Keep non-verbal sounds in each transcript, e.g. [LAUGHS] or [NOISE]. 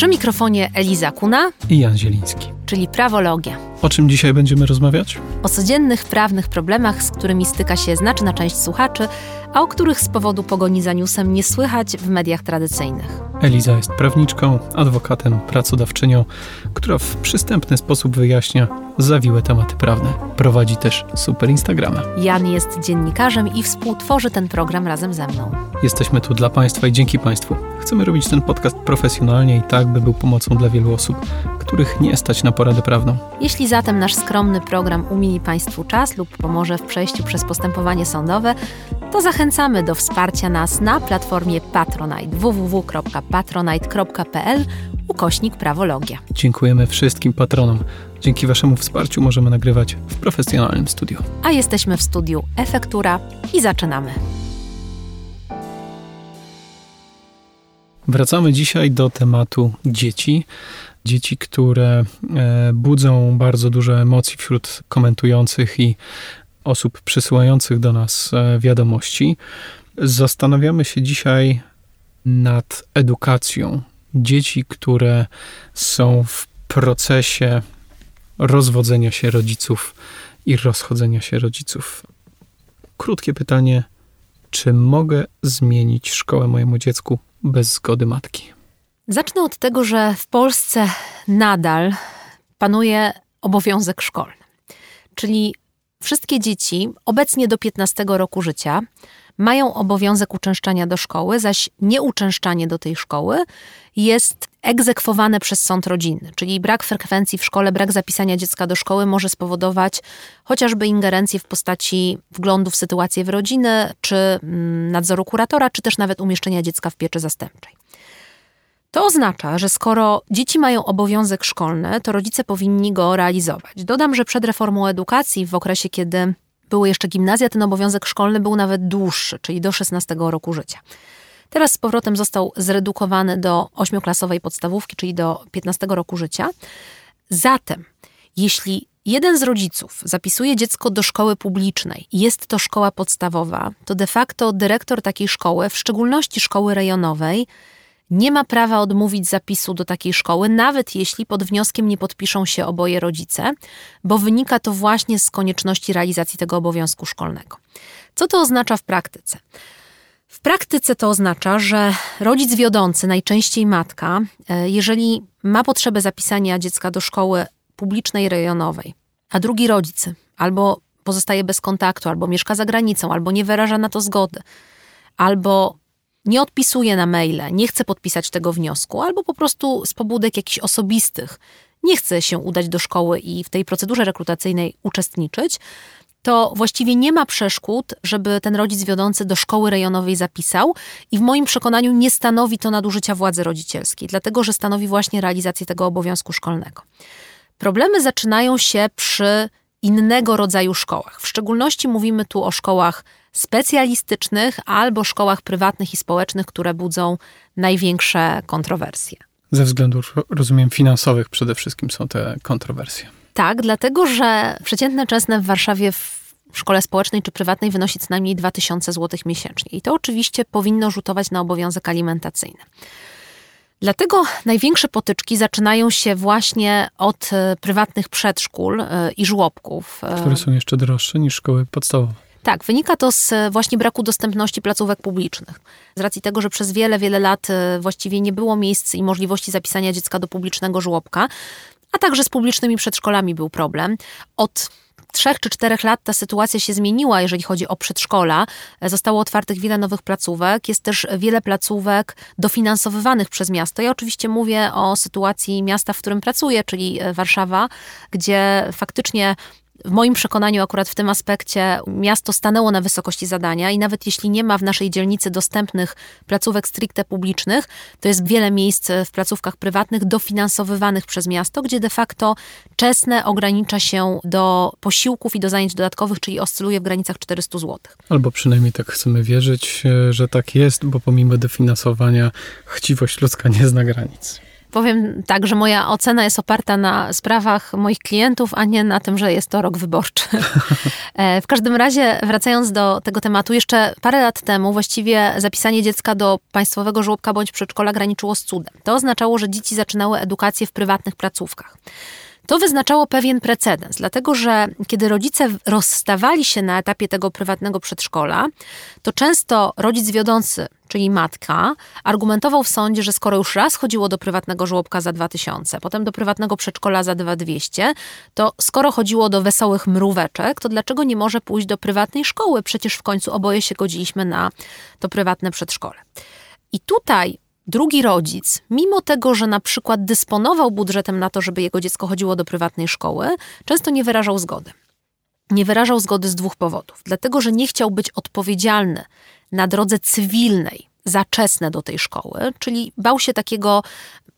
Przy mikrofonie Eliza Kuna i Jan Zieliński. Czyli prawologia. O czym dzisiaj będziemy rozmawiać? O codziennych prawnych problemach, z którymi styka się znaczna część słuchaczy, a o których z powodu pogoni za newsem nie słychać w mediach tradycyjnych. Eliza jest prawniczką, adwokatem, pracodawczynią, która w przystępny sposób wyjaśnia zawiłe tematy prawne. Prowadzi też super Instagrama. Jan jest dziennikarzem i współtworzy ten program razem ze mną. Jesteśmy tu dla Państwa i dzięki Państwu. Chcemy robić ten podcast profesjonalnie i tak, by był pomocą dla wielu osób, których nie stać na poradę prawną. Jeśli zatem nasz skromny program umieli Państwu czas lub pomoże w przejściu przez postępowanie sądowe, to zachęcamy do wsparcia nas na platformie Patronite www.patronite.pl ukośnik prawologia. Dziękujemy wszystkim patronom. Dzięki Waszemu wsparciu możemy nagrywać w profesjonalnym studiu. A jesteśmy w studiu Efektura i zaczynamy. Wracamy dzisiaj do tematu dzieci. Dzieci, które e, budzą bardzo dużo emocji wśród komentujących i osób przysyłających do nas e, wiadomości. Zastanawiamy się dzisiaj nad edukacją dzieci, które są w procesie rozwodzenia się rodziców i rozchodzenia się rodziców. Krótkie pytanie: czy mogę zmienić szkołę mojemu dziecku bez zgody matki? Zacznę od tego, że w Polsce nadal panuje obowiązek szkolny. Czyli wszystkie dzieci obecnie do 15 roku życia mają obowiązek uczęszczania do szkoły, zaś nieuczęszczanie do tej szkoły jest egzekwowane przez sąd rodzinny, czyli brak frekwencji w szkole, brak zapisania dziecka do szkoły może spowodować chociażby ingerencję w postaci wglądu w sytuację w rodzinę, czy mm, nadzoru kuratora, czy też nawet umieszczenia dziecka w pieczy zastępczej. To oznacza, że skoro dzieci mają obowiązek szkolny, to rodzice powinni go realizować. Dodam, że przed reformą edukacji, w okresie kiedy były jeszcze gimnazja, ten obowiązek szkolny był nawet dłuższy, czyli do 16 roku życia. Teraz z powrotem został zredukowany do ośmioklasowej podstawówki, czyli do 15 roku życia. Zatem, jeśli jeden z rodziców zapisuje dziecko do szkoły publicznej i jest to szkoła podstawowa, to de facto dyrektor takiej szkoły, w szczególności szkoły rejonowej, nie ma prawa odmówić zapisu do takiej szkoły, nawet jeśli pod wnioskiem nie podpiszą się oboje rodzice, bo wynika to właśnie z konieczności realizacji tego obowiązku szkolnego. Co to oznacza w praktyce? W praktyce to oznacza, że rodzic wiodący, najczęściej matka, e, jeżeli ma potrzebę zapisania dziecka do szkoły publicznej rejonowej, a drugi rodzic albo pozostaje bez kontaktu, albo mieszka za granicą, albo nie wyraża na to zgody, albo nie odpisuje na maile, nie chce podpisać tego wniosku, albo po prostu z pobudek jakichś osobistych nie chce się udać do szkoły i w tej procedurze rekrutacyjnej uczestniczyć, to właściwie nie ma przeszkód, żeby ten rodzic wiodący do szkoły rejonowej zapisał i w moim przekonaniu nie stanowi to nadużycia władzy rodzicielskiej, dlatego że stanowi właśnie realizację tego obowiązku szkolnego. Problemy zaczynają się przy innego rodzaju szkołach. W szczególności mówimy tu o szkołach specjalistycznych albo szkołach prywatnych i społecznych, które budzą największe kontrowersje. Ze względów, rozumiem, finansowych przede wszystkim są te kontrowersje. Tak, dlatego że przeciętne czesne w Warszawie w szkole społecznej czy prywatnej wynosi co najmniej 2000 zł miesięcznie. I to oczywiście powinno rzutować na obowiązek alimentacyjny. Dlatego największe potyczki zaczynają się właśnie od e, prywatnych przedszkól e, i żłobków. E, Które są jeszcze droższe niż szkoły podstawowe. Tak, wynika to z właśnie braku dostępności placówek publicznych. Z racji tego, że przez wiele, wiele lat właściwie nie było miejsc i możliwości zapisania dziecka do publicznego żłobka, a także z publicznymi przedszkolami był problem. Od trzech czy czterech lat ta sytuacja się zmieniła, jeżeli chodzi o przedszkola. Zostało otwartych wiele nowych placówek, jest też wiele placówek dofinansowywanych przez miasto. Ja oczywiście mówię o sytuacji miasta, w którym pracuję, czyli Warszawa, gdzie faktycznie w moim przekonaniu, akurat w tym aspekcie, miasto stanęło na wysokości zadania i nawet jeśli nie ma w naszej dzielnicy dostępnych placówek stricte publicznych, to jest wiele miejsc w placówkach prywatnych dofinansowywanych przez miasto, gdzie de facto czesne ogranicza się do posiłków i do zajęć dodatkowych, czyli oscyluje w granicach 400 zł. Albo przynajmniej tak chcemy wierzyć, że tak jest, bo pomimo dofinansowania chciwość ludzka nie zna granic. Powiem tak, że moja ocena jest oparta na sprawach moich klientów, a nie na tym, że jest to rok wyborczy. [LAUGHS] E, w każdym razie, wracając do tego tematu, jeszcze parę lat temu właściwie zapisanie dziecka do państwowego żłobka bądź przedszkola graniczyło z cudem. To oznaczało, że dzieci zaczynały edukację w prywatnych placówkach. To wyznaczało pewien precedens, dlatego że kiedy rodzice rozstawali się na etapie tego prywatnego przedszkola, to często rodzic wiodący, czyli matka, argumentował w sądzie, że skoro już raz chodziło do prywatnego żłobka za 2000, potem do prywatnego przedszkola za 2200, to skoro chodziło do wesołych mróweczek, to dlaczego nie może pójść do prywatnej szkoły? Przecież w końcu oboje się godziliśmy na to prywatne przedszkole. I tutaj drugi rodzic, mimo tego, że na przykład dysponował budżetem na to, żeby jego dziecko chodziło do prywatnej szkoły, często nie wyrażał zgody. Nie wyrażał zgody z dwóch powodów. Dlatego, że nie chciał być odpowiedzialny na drodze cywilnej za czesne do tej szkoły, czyli bał się takiego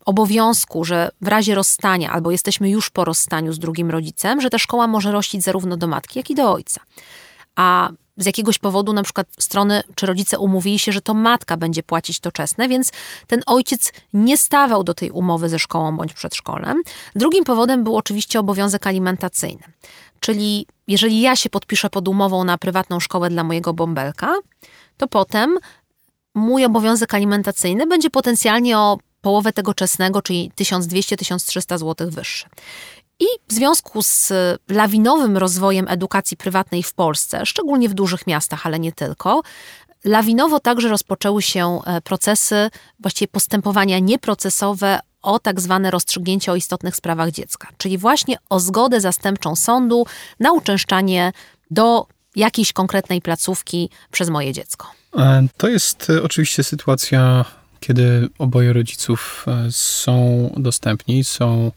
obowiązku, że w razie rozstania albo jesteśmy już po rozstaniu z drugim rodzicem, że ta szkoła może rościć zarówno do matki, jak i do ojca. A z jakiegoś powodu na przykład strony czy rodzice umówili się, że to matka będzie płacić to czesne, więc ten ojciec nie stawał do tej umowy ze szkołą bądź przedszkolem. Drugim powodem był oczywiście obowiązek alimentacyjny. Czyli jeżeli ja się podpiszę pod umową na prywatną szkołę dla mojego bąbelka, to potem mój obowiązek alimentacyjny będzie potencjalnie o połowę tego czesnego, czyli 1200-1300 zł wyższy. I w związku z lawinowym rozwojem edukacji prywatnej w Polsce, szczególnie w dużych miastach, ale nie tylko, lawinowo także rozpoczęły się e, procesy, właściwie postępowania nieprocesowe o tak zwane rozstrzygnięcie o istotnych sprawach dziecka, czyli właśnie o zgodę zastępczą sądu na uczęszczanie do jakiejś konkretnej placówki przez moje dziecko. E, to jest e, oczywiście sytuacja kiedy oboje rodziców e, są dostępni, są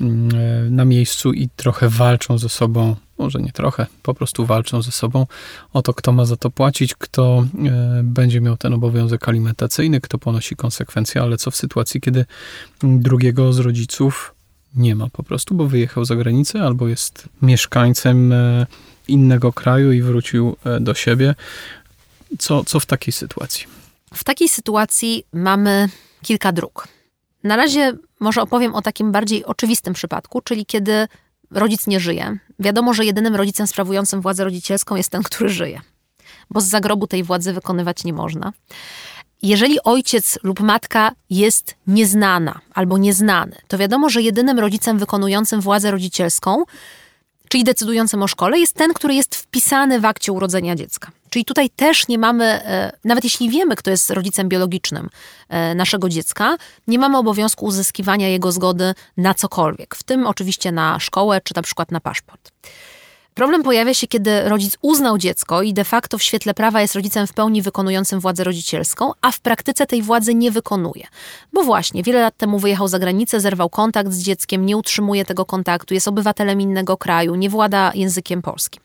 mm, e, na miejscu i trochę walczą ze sobą, może nie trochę, po prostu walczą ze sobą o to, kto ma za to płacić, kto e, będzie miał ten obowiązek alimentacyjny, kto ponosi konsekwencje, ale co w sytuacji, kiedy drugiego z rodziców nie ma po prostu, bo wyjechał za granicę albo jest mieszkańcem innego kraju i wrócił do siebie. Co, co w takiej sytuacji? W takiej sytuacji mamy kilka dróg. Na razie może opowiem o takim bardziej oczywistym przypadku, czyli kiedy rodzic nie żyje. Wiadomo, że jedynym rodzicem sprawującym władzę rodzicielską jest ten, który żyje, bo z zagrobu tej władzy wykonywać nie można. Jeżeli ojciec lub matka jest nieznana albo nieznany, to wiadomo, że jedynym rodzicem wykonującym władzę rodzicielską czyli decydującym o szkole, jest ten, który jest wpisany w akcie urodzenia dziecka. Czyli tutaj też nie mamy, e, nawet jeśli wiemy, kto jest rodzicem biologicznym e, naszego dziecka, nie mamy obowiązku uzyskiwania jego zgody na cokolwiek, w tym oczywiście na szkołę czy na przykład na paszport. Problem pojawia się, kiedy rodzic uznał dziecko i de facto w świetle prawa jest rodzicem w pełni wykonującym władzę rodzicielską, a w praktyce tej władzy nie wykonuje. Bo właśnie, wiele lat temu wyjechał za granicę, zerwał kontakt z dzieckiem, nie utrzymuje tego kontaktu, jest obywatelem innego kraju, nie włada językiem polskim.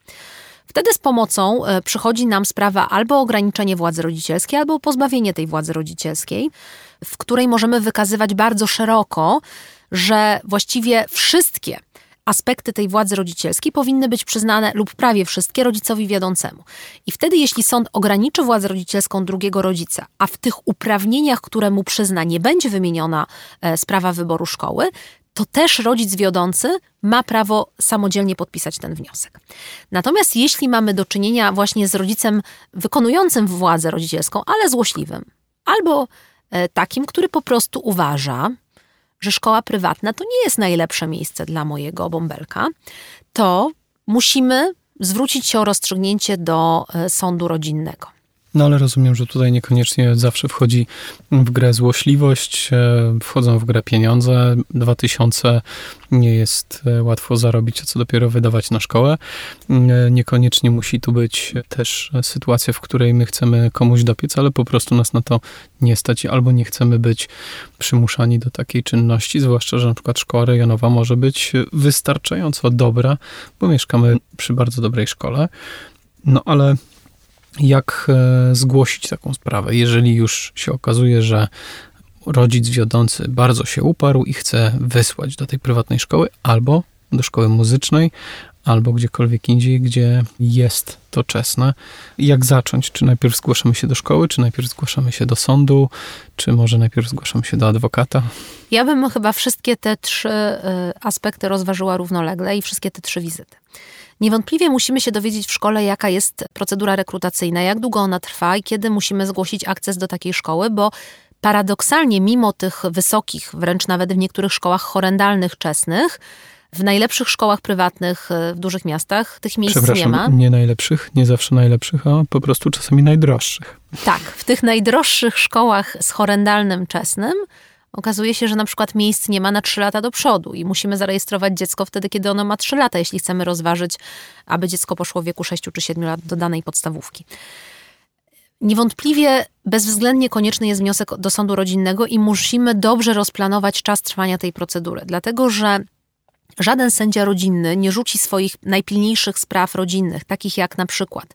Wtedy z pomocą e, przychodzi nam sprawa albo ograniczenie władzy rodzicielskiej, albo pozbawienie tej władzy rodzicielskiej, w której możemy wykazywać bardzo szeroko, że właściwie wszystkie aspekty tej władzy rodzicielskiej powinny być przyznane lub prawie wszystkie rodzicowi wiodącemu. I wtedy, jeśli sąd ograniczy władzę rodzicielską drugiego rodzica, a w tych uprawnieniach, które mu przyzna, nie będzie wymieniona e, sprawa wyboru szkoły, to też rodzic wiodący ma prawo samodzielnie podpisać ten wniosek. Natomiast jeśli mamy do czynienia właśnie z rodzicem wykonującym władzę rodzicielską, ale złośliwym, albo e, takim, który po prostu uważa, że szkoła prywatna to nie jest najlepsze miejsce dla mojego bąbelka, to musimy zwrócić się o rozstrzygnięcie do e, sądu rodzinnego. No ale rozumiem, że tutaj niekoniecznie zawsze wchodzi w grę złośliwość, e, wchodzą w grę pieniądze. 2000 nie jest e, łatwo zarobić, a co dopiero wydawać na szkołę. E, niekoniecznie musi tu być też sytuacja, w której my chcemy komuś dopiec, ale po prostu nas na to nie stać albo nie chcemy być przymuszani do takiej czynności, zwłaszcza, że na przykład szkoła rejonowa może być wystarczająco dobra, bo mieszkamy przy bardzo dobrej szkole. No ale jak e, zgłosić taką sprawę, jeżeli już się okazuje, że rodzic wiodący bardzo się uparł i chce wysłać do tej prywatnej szkoły, albo do szkoły muzycznej, albo gdziekolwiek indziej, gdzie jest to czesne. Jak zacząć? Czy najpierw zgłaszamy się do szkoły, czy najpierw zgłaszamy się do sądu, czy może najpierw zgłaszamy się do adwokata? Ja bym chyba wszystkie te trzy y, aspekty rozważyła równolegle i wszystkie te trzy wizyty. Niewątpliwie musimy się dowiedzieć w szkole, jaka jest procedura rekrutacyjna, jak długo ona trwa i kiedy musimy zgłosić akces do takiej szkoły, bo paradoksalnie, mimo tych wysokich, wręcz nawet w niektórych szkołach horrendalnych czesnych, w najlepszych szkołach prywatnych y, w dużych miastach tych miejsc nie ma. Nie najlepszych, nie zawsze najlepszych, a po prostu czasami najdroższych. Tak, w tych najdroższych szkołach z horrendalnym czesnym okazuje się, że na przykład miejsc nie ma na 3 lata do przodu i musimy zarejestrować dziecko wtedy, kiedy ono ma 3 lata, jeśli chcemy rozważyć, aby dziecko poszło w wieku 6 czy 7 lat do danej podstawówki. Niewątpliwie bezwzględnie konieczny jest wniosek do sądu rodzinnego i musimy dobrze rozplanować czas trwania tej procedury, dlatego że żaden sędzia rodzinny nie rzuci swoich najpilniejszych spraw rodzinnych, takich jak na przykład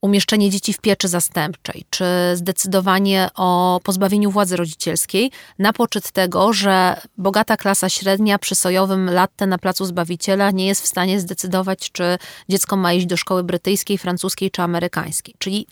umieszczenie dzieci w pieczy zastępczej, czy zdecydowanie o pozbawieniu władzy rodzicielskiej na poczet tego, że bogata klasa średnia przy sojowym latte na placu Zbawiciela nie jest w stanie zdecydować, czy dziecko ma iść do szkoły brytyjskiej, francuskiej czy amerykańskiej. Czyli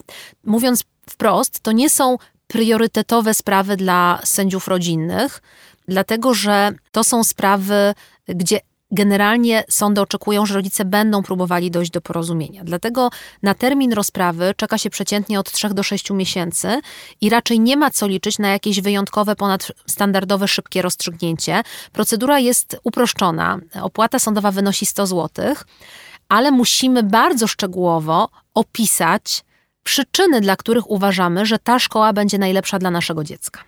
mówiąc wprost, to nie są priorytetowe sprawy dla sędziów rodzinnych, dlatego że to są sprawy, gdzie generalnie sądy oczekują, że rodzice będą próbowali dojść do porozumienia. Dlatego na termin rozprawy czeka się przeciętnie od 3 do 6 miesięcy i raczej nie ma co liczyć na jakieś wyjątkowe, ponadstandardowe, szybkie rozstrzygnięcie. Procedura jest uproszczona. Opłata sądowa wynosi 100 zł, ale musimy bardzo szczegółowo opisać przyczyny, dla których uważamy, że ta szkoła będzie najlepsza dla naszego dziecka.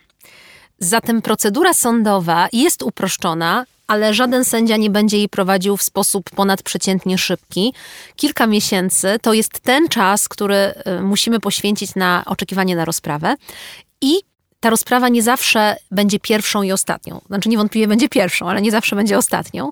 Zatem procedura sądowa jest uproszczona, ale żaden sędzia nie będzie jej prowadził w sposób ponadprzeciętnie szybki. Kilka miesięcy to jest ten czas, który y, musimy poświęcić na oczekiwanie na rozprawę. I ta rozprawa nie zawsze będzie pierwszą i ostatnią. Znaczy niewątpliwie będzie pierwszą, ale nie zawsze będzie ostatnią.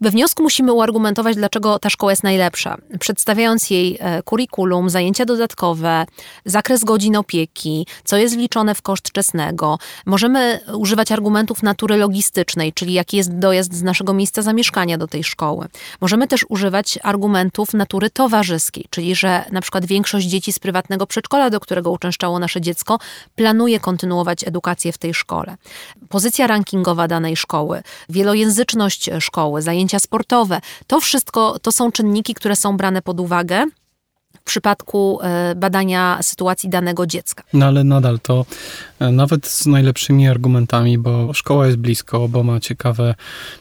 We wniosku musimy uargumentować, dlaczego ta szkoła jest najlepsza, przedstawiając jej kurikulum, zajęcia dodatkowe, zakres godzin opieki, co jest wliczone w koszt czesnego. Możemy używać argumentów natury logistycznej, czyli jaki jest dojazd z naszego miejsca zamieszkania do tej szkoły. Możemy też używać argumentów natury towarzyskiej, czyli że na przykład większość dzieci z prywatnego przedszkola, do którego uczęszczało nasze dziecko, planuje kontynuować kontynuować edukację w tej szkole. Pozycja rankingowa danej szkoły, wielojęzyczność szkoły, zajęcia sportowe to wszystko to są czynniki, które są brane pod uwagę w przypadku e, badania sytuacji danego dziecka. No ale nadal to e, nawet z najlepszymi argumentami, bo szkoła jest blisko, bo ma ciekawe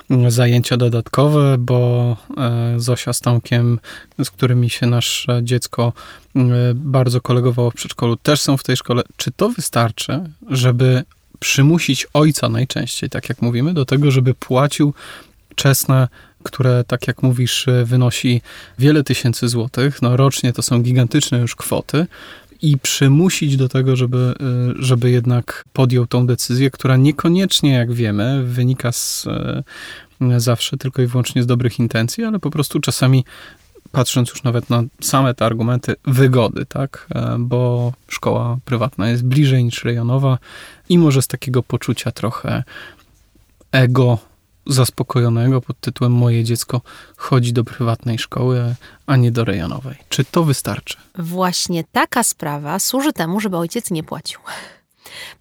mm, zajęcia dodatkowe, bo e, Zosia z Tomkiem, z którymi się nasze dziecko bardzo kolegowało w przedszkolu, też są w tej szkole. Czy to wystarczy, żeby przymusić ojca najczęściej, tak jak mówimy, do tego, żeby płacił czesne które, tak jak mówisz, wynosi wiele tysięcy złotych. No, rocznie to są gigantyczne już kwoty. I przymusić do tego, żeby, y, żeby jednak podjął tą decyzję, która niekoniecznie, jak wiemy, wynika z y, zawsze tylko i wyłącznie z dobrych intencji, ale po prostu czasami patrząc już nawet na same te argumenty wygody, tak? Bo szkoła prywatna jest bliżej niż rejonowa i może z takiego poczucia trochę ego zaspokojonego pod tytułem Moje dziecko chodzi do prywatnej szkoły, a nie do rejonowej. Czy to wystarczy? Właśnie taka sprawa służy temu, żeby ojciec nie płacił.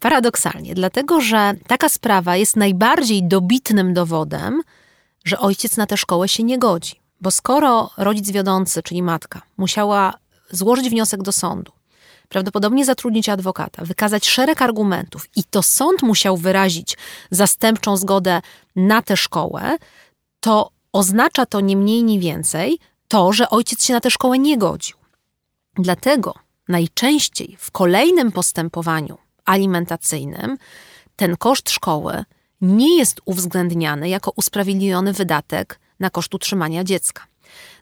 Paradoksalnie, dlatego że taka sprawa jest najbardziej dobitnym dowodem, że ojciec na tę szkołę się nie godzi. Bo skoro rodzic wiodący, czyli matka, musiała złożyć wniosek do sądu, prawdopodobnie zatrudnić adwokata, wykazać szereg argumentów i to sąd musiał wyrazić zastępczą zgodę na tę szkołę, to oznacza to nie mniej, nie więcej to, że ojciec się na tę szkołę nie godził. Dlatego najczęściej w kolejnym postępowaniu alimentacyjnym ten koszt szkoły nie jest uwzględniany jako usprawiedliwiony wydatek na koszt utrzymania dziecka.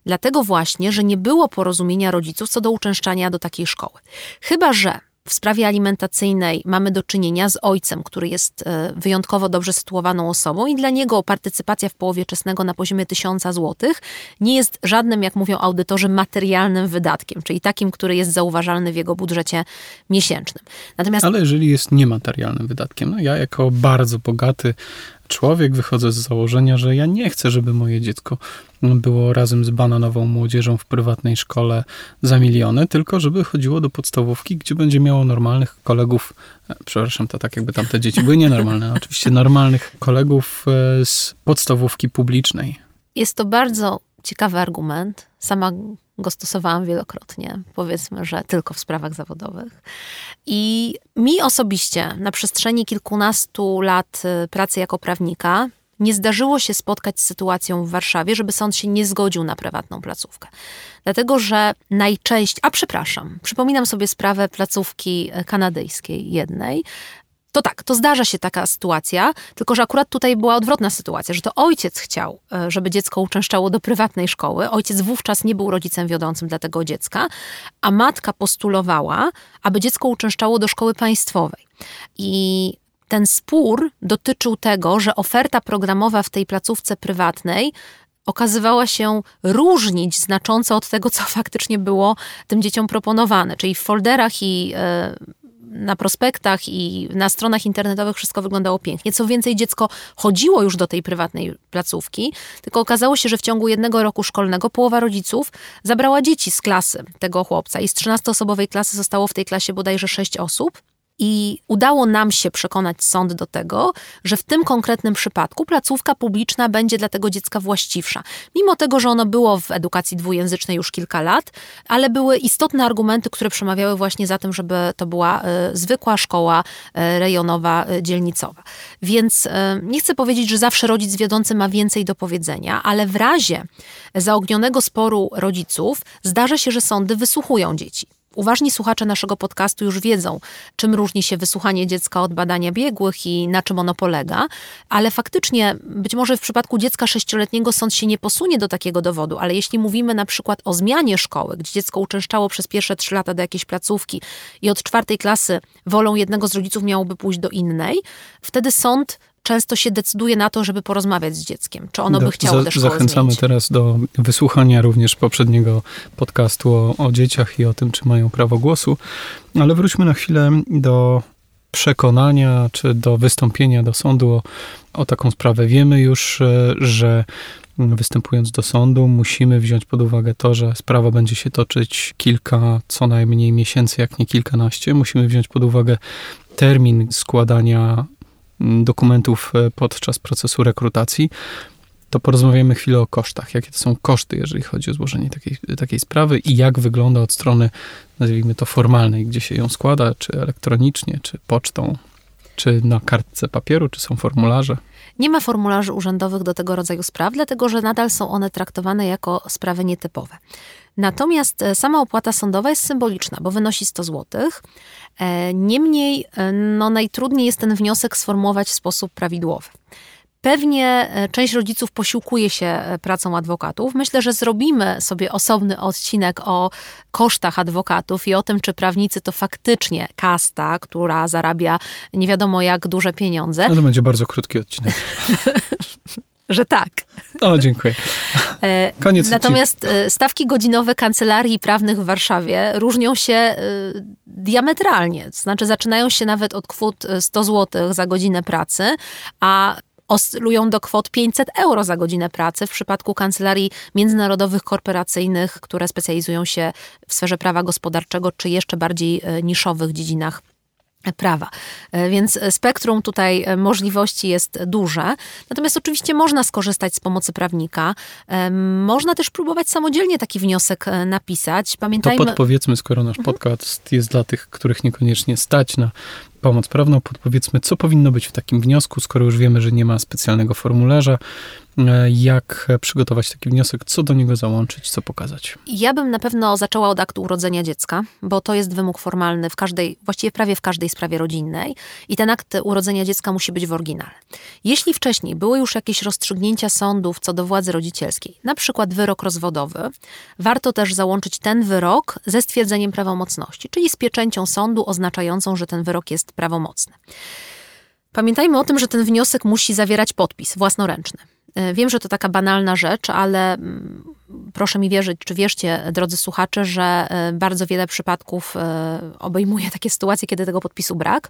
Dlatego właśnie, że nie było porozumienia rodziców co do uczęszczania do takiej szkoły. Chyba, że w sprawie alimentacyjnej mamy do czynienia z ojcem, który jest e, wyjątkowo dobrze sytuowaną osobą i dla niego partycypacja w połowie czesnego na poziomie 1000 zł nie jest żadnym, jak mówią audytorzy, materialnym wydatkiem, czyli takim, który jest zauważalny w jego budżecie miesięcznym. Natomiast... Ale jeżeli jest niematerialnym wydatkiem, no ja jako bardzo bogaty człowiek, wychodzę z założenia, że ja nie chcę, żeby moje dziecko było razem z bananową młodzieżą w prywatnej szkole za miliony, tylko żeby chodziło do podstawówki, gdzie będzie miało normalnych kolegów, e, przepraszam, to tak jakby tamte dzieci były nienormalne, [LAUGHS] oczywiście normalnych kolegów e, z podstawówki publicznej. Jest to bardzo ciekawy argument. Sama go stosowałam wielokrotnie, powiedzmy, że tylko w sprawach zawodowych. I mi osobiście na przestrzeni kilkunastu lat y, pracy jako prawnika nie zdarzyło się spotkać z sytuacją w Warszawie, żeby sąd się nie zgodził na prywatną placówkę. Dlatego, że najczęściej, a przepraszam, przypominam sobie sprawę placówki y, kanadyjskiej jednej, to tak, to zdarza się taka sytuacja, tylko że akurat tutaj była odwrotna sytuacja, że to ojciec chciał, e, żeby dziecko uczęszczało do prywatnej szkoły. Ojciec wówczas nie był rodzicem wiodącym dla tego dziecka, a matka postulowała, aby dziecko uczęszczało do szkoły państwowej. I ten spór dotyczył tego, że oferta programowa w tej placówce prywatnej okazywała się różnić znacząco od tego, co faktycznie było tym dzieciom proponowane. Czyli w folderach i e, na prospektach i na stronach internetowych wszystko wyglądało pięknie. Co więcej, dziecko chodziło już do tej prywatnej placówki, tylko okazało się, że w ciągu jednego roku szkolnego połowa rodziców zabrała dzieci z klasy tego chłopca i z 13-osobowej klasy zostało w tej klasie bodajże 6 osób. I udało nam się przekonać sąd do tego, że w tym konkretnym przypadku placówka publiczna będzie dla tego dziecka właściwsza. Mimo tego, że ono było w edukacji dwujęzycznej już kilka lat, ale były istotne argumenty, które przemawiały właśnie za tym, żeby to była y, zwykła szkoła y, rejonowa, y, dzielnicowa. Więc nie chcę powiedzieć, że zawsze rodzic wiodący ma więcej do powiedzenia, ale w razie zaognionego sporu rodziców zdarza się, że sądy wysłuchują dzieci. Uważni słuchacze naszego podcastu już wiedzą, czym różni się wysłuchanie dziecka od badania biegłych i na czym ono polega, ale faktycznie być może w przypadku dziecka sześcioletniego sąd się nie posunie do takiego dowodu, ale jeśli mówimy na przykład o zmianie szkoły, gdzie dziecko uczęszczało przez pierwsze trzy lata do jakiejś placówki i od czwartej klasy wolą jednego z rodziców miałoby pójść do innej, wtedy sąd często się decyduje na to, żeby porozmawiać z dzieckiem, czy ono by chciało też Zachęcamy zmienić. teraz do wysłuchania również poprzedniego podcastu o, o dzieciach i o tym, czy mają prawo głosu, ale wróćmy na chwilę do przekonania, czy do wystąpienia do sądu o, o taką sprawę. Wiemy już, e, że występując do sądu, musimy wziąć pod uwagę to, że sprawa będzie się toczyć kilka, co najmniej miesięcy, jak nie kilkanaście. Musimy wziąć pod uwagę termin składania dokumentów e, podczas procesu rekrutacji, to porozmawiamy chwilę o kosztach. Jakie to są koszty, jeżeli chodzi o złożenie takiej, takiej sprawy i jak wygląda od strony, nazwijmy to formalnej, gdzie się ją składa, czy elektronicznie, czy pocztą, czy na kartce papieru, czy są formularze. Nie ma formularzy urzędowych do tego rodzaju spraw, dlatego że nadal są one traktowane jako sprawy nietypowe. Natomiast e, sama opłata sądowa jest symboliczna, bo wynosi 100 zł. E, niemniej e, no, najtrudniej jest ten wniosek sformułować w sposób prawidłowy. Pewnie część rodziców posiłkuje się pracą adwokatów. Myślę, że zrobimy sobie osobny odcinek o kosztach adwokatów i o tym, czy prawnicy to faktycznie kasta, która zarabia nie wiadomo jak duże pieniądze. No to będzie bardzo krótki odcinek. [LAUGHS] że tak. O, dziękuję. E, Koniec Natomiast. E, stawki godzinowe kancelarii prawnych w Warszawie różnią się e, diametralnie. Znaczy zaczynają się nawet od kwot 100 zł za godzinę pracy, a oscylują do kwot 500 euro za godzinę pracy w przypadku kancelarii międzynarodowych, korporacyjnych, które specjalizują się w sferze prawa gospodarczego czy jeszcze bardziej niszowych dziedzinach prawa. E, więc spektrum tutaj e, możliwości jest duże. Natomiast oczywiście można skorzystać z pomocy prawnika. E, można też próbować samodzielnie taki wniosek napisać. Pamiętajmy... To podpowiedzmy, skoro nasz mhm. podcast jest dla tych, których niekoniecznie stać na pomoc prawną, podpowiedzmy, co powinno być w takim wniosku, skoro już wiemy, że nie ma specjalnego formularza, jak przygotować taki wniosek, co do niego załączyć, co pokazać? Ja bym na pewno zaczęła od aktu urodzenia dziecka, bo to jest wymóg formalny w każdej, właściwie prawie w każdej sprawie rodzinnej i ten akt urodzenia dziecka musi być w oryginale. Jeśli wcześniej były już jakieś rozstrzygnięcia sądów co do władzy rodzicielskiej, na przykład wyrok rozwodowy, warto też załączyć ten wyrok ze stwierdzeniem prawomocności, czyli z pieczęcią sądu oznaczającą, że ten wyrok jest prawomocny. Pamiętajmy o tym, że ten wniosek musi zawierać podpis własnoręczny. E, wiem, że to taka banalna rzecz, ale mm, proszę mi wierzyć, czy wierzcie, drodzy słuchacze, że bardzo wiele przypadków obejmuje takie sytuacje, kiedy tego podpisu brak.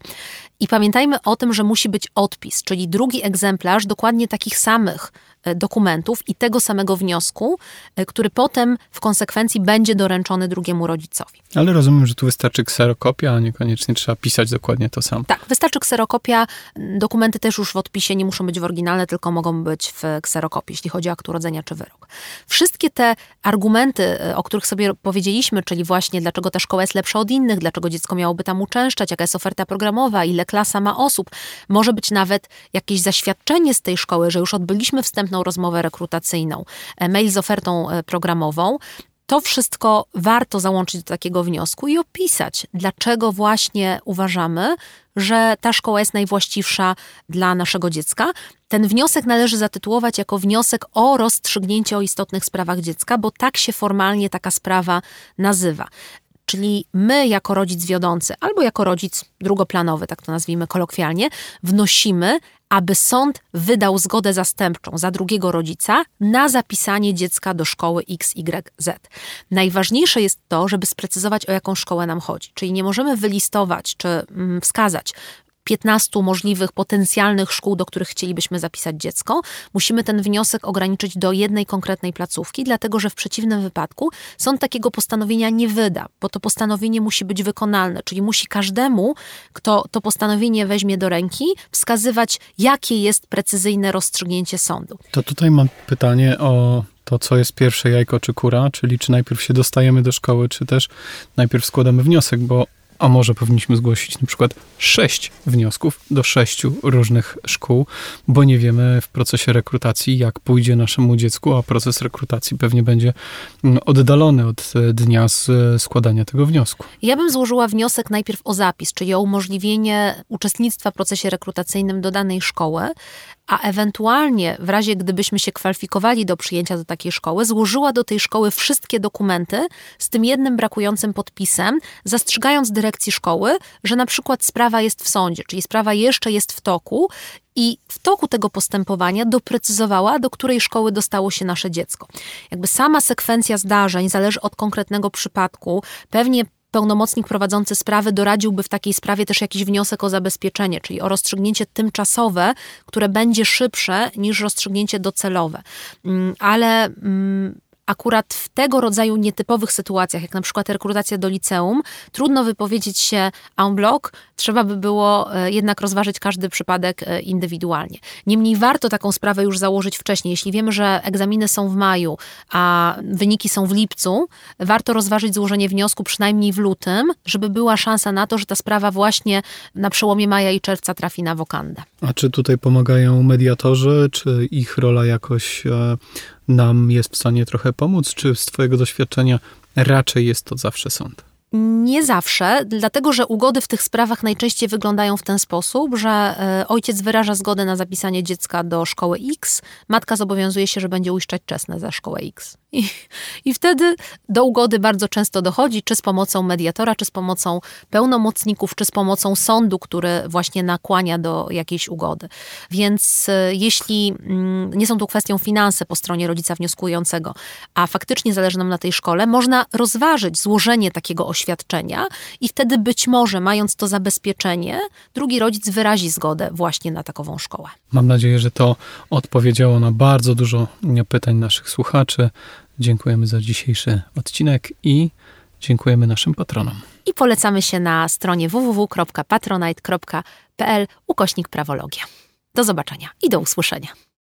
I pamiętajmy o tym, że musi być odpis, czyli drugi egzemplarz dokładnie takich samych E, dokumentów i tego samego wniosku, e, który potem w konsekwencji będzie doręczony drugiemu rodzicowi. Ale rozumiem, że tu wystarczy kserokopia, a niekoniecznie trzeba pisać dokładnie to samo. Tak, wystarczy kserokopia. Dokumenty też już w odpisie nie muszą być w oryginale, tylko mogą być w kserokopii, jeśli chodzi o akt urodzenia czy wyrok. Wszystkie te argumenty, e, o których sobie powiedzieliśmy, czyli właśnie dlaczego ta szkoła jest lepsza od innych, dlaczego dziecko miałoby tam uczęszczać, jaka jest oferta programowa, ile klasa ma osób, może być nawet jakieś zaświadczenie z tej szkoły, że już odbyliśmy wstępną rozmowę rekrutacyjną, e, mail z ofertą e, programową, to wszystko warto załączyć do takiego wniosku i opisać, dlaczego właśnie uważamy, że ta szkoła jest najwłaściwsza dla naszego dziecka. Ten wniosek należy zatytułować jako wniosek o rozstrzygnięcie o istotnych sprawach dziecka, bo tak się formalnie taka sprawa nazywa. Czyli my, jako rodzic wiodący, albo jako rodzic drugoplanowy, tak to nazwijmy kolokwialnie, wnosimy, aby sąd wydał zgodę zastępczą za drugiego rodzica na zapisanie dziecka do szkoły XYZ. Najważniejsze jest to, żeby sprecyzować, o jaką szkołę nam chodzi. Czyli nie możemy wylistować czy mm, wskazać 15 możliwych potencjalnych szkół, do których chcielibyśmy zapisać dziecko, musimy ten wniosek ograniczyć do jednej konkretnej placówki, dlatego że w przeciwnym wypadku sąd takiego postanowienia nie wyda, bo to postanowienie musi być wykonalne, czyli musi każdemu, kto to postanowienie weźmie do ręki, wskazywać, jakie jest precyzyjne rozstrzygnięcie sądu. To tutaj mam pytanie o to, co jest pierwsze jajko czy kura, czyli czy najpierw się dostajemy do szkoły, czy też najpierw składamy wniosek, bo a może powinniśmy zgłosić na przykład sześć wniosków do sześciu różnych szkół, bo nie wiemy w procesie rekrutacji, jak pójdzie naszemu dziecku, a proces rekrutacji pewnie będzie mm, oddalony od e, dnia składania tego wniosku. Ja bym złożyła wniosek najpierw o zapis, czyli o umożliwienie uczestnictwa w procesie rekrutacyjnym do danej szkoły, a ewentualnie w razie gdybyśmy się kwalifikowali do przyjęcia do takiej szkoły, złożyła do tej szkoły wszystkie dokumenty z tym jednym brakującym podpisem, zastrzegając dyrekcji szkoły, że na przykład sprawa jest w sądzie, czyli sprawa jeszcze jest w toku i w toku tego postępowania doprecyzowała, do której szkoły dostało się nasze dziecko. Jakby sama sekwencja zdarzeń zależy od konkretnego przypadku. Pewnie pełnomocnik prowadzący sprawy doradziłby w takiej sprawie też jakiś wniosek o zabezpieczenie, czyli o rozstrzygnięcie tymczasowe, które będzie szybsze niż rozstrzygnięcie docelowe. Mm, ale mm, akurat w tego rodzaju nietypowych sytuacjach, jak na przykład rekrutacja do liceum, trudno wypowiedzieć się en bloc, trzeba by było e, jednak rozważyć każdy przypadek e, indywidualnie. Niemniej warto taką sprawę już założyć wcześniej. Jeśli wiemy, że egzaminy są w maju, a wyniki są w lipcu, warto rozważyć złożenie wniosku przynajmniej w lutym, żeby była szansa na to, że ta sprawa właśnie na przełomie maja i czerwca trafi na wokandę. A czy tutaj pomagają mediatorzy, czy ich rola jakoś e, nam jest w stanie trochę pomóc, czy z Twojego doświadczenia raczej jest to zawsze sąd? Nie zawsze, dlatego że ugody w tych sprawach najczęściej wyglądają w ten sposób, że e, ojciec wyraża zgodę na zapisanie dziecka do szkoły X, matka zobowiązuje się, że będzie uiszczać czesne za szkołę X. I, I wtedy do ugody bardzo często dochodzi, czy z pomocą mediatora, czy z pomocą pełnomocników, czy z pomocą sądu, który właśnie nakłania do jakiejś ugody. Więc e, jeśli mm, nie są tu kwestią finanse po stronie rodzica wnioskującego, a faktycznie zależy nam na tej szkole, można rozważyć złożenie takiego oświadczenia i wtedy być może, mając to zabezpieczenie, drugi rodzic wyrazi zgodę właśnie na takową szkołę. Mam nadzieję, że to odpowiedziało na bardzo dużo pytań naszych słuchaczy. Dziękujemy za dzisiejszy odcinek i dziękujemy naszym patronom. I polecamy się na stronie www.patronite.pl ukośnik prawologia. Do zobaczenia i do usłyszenia.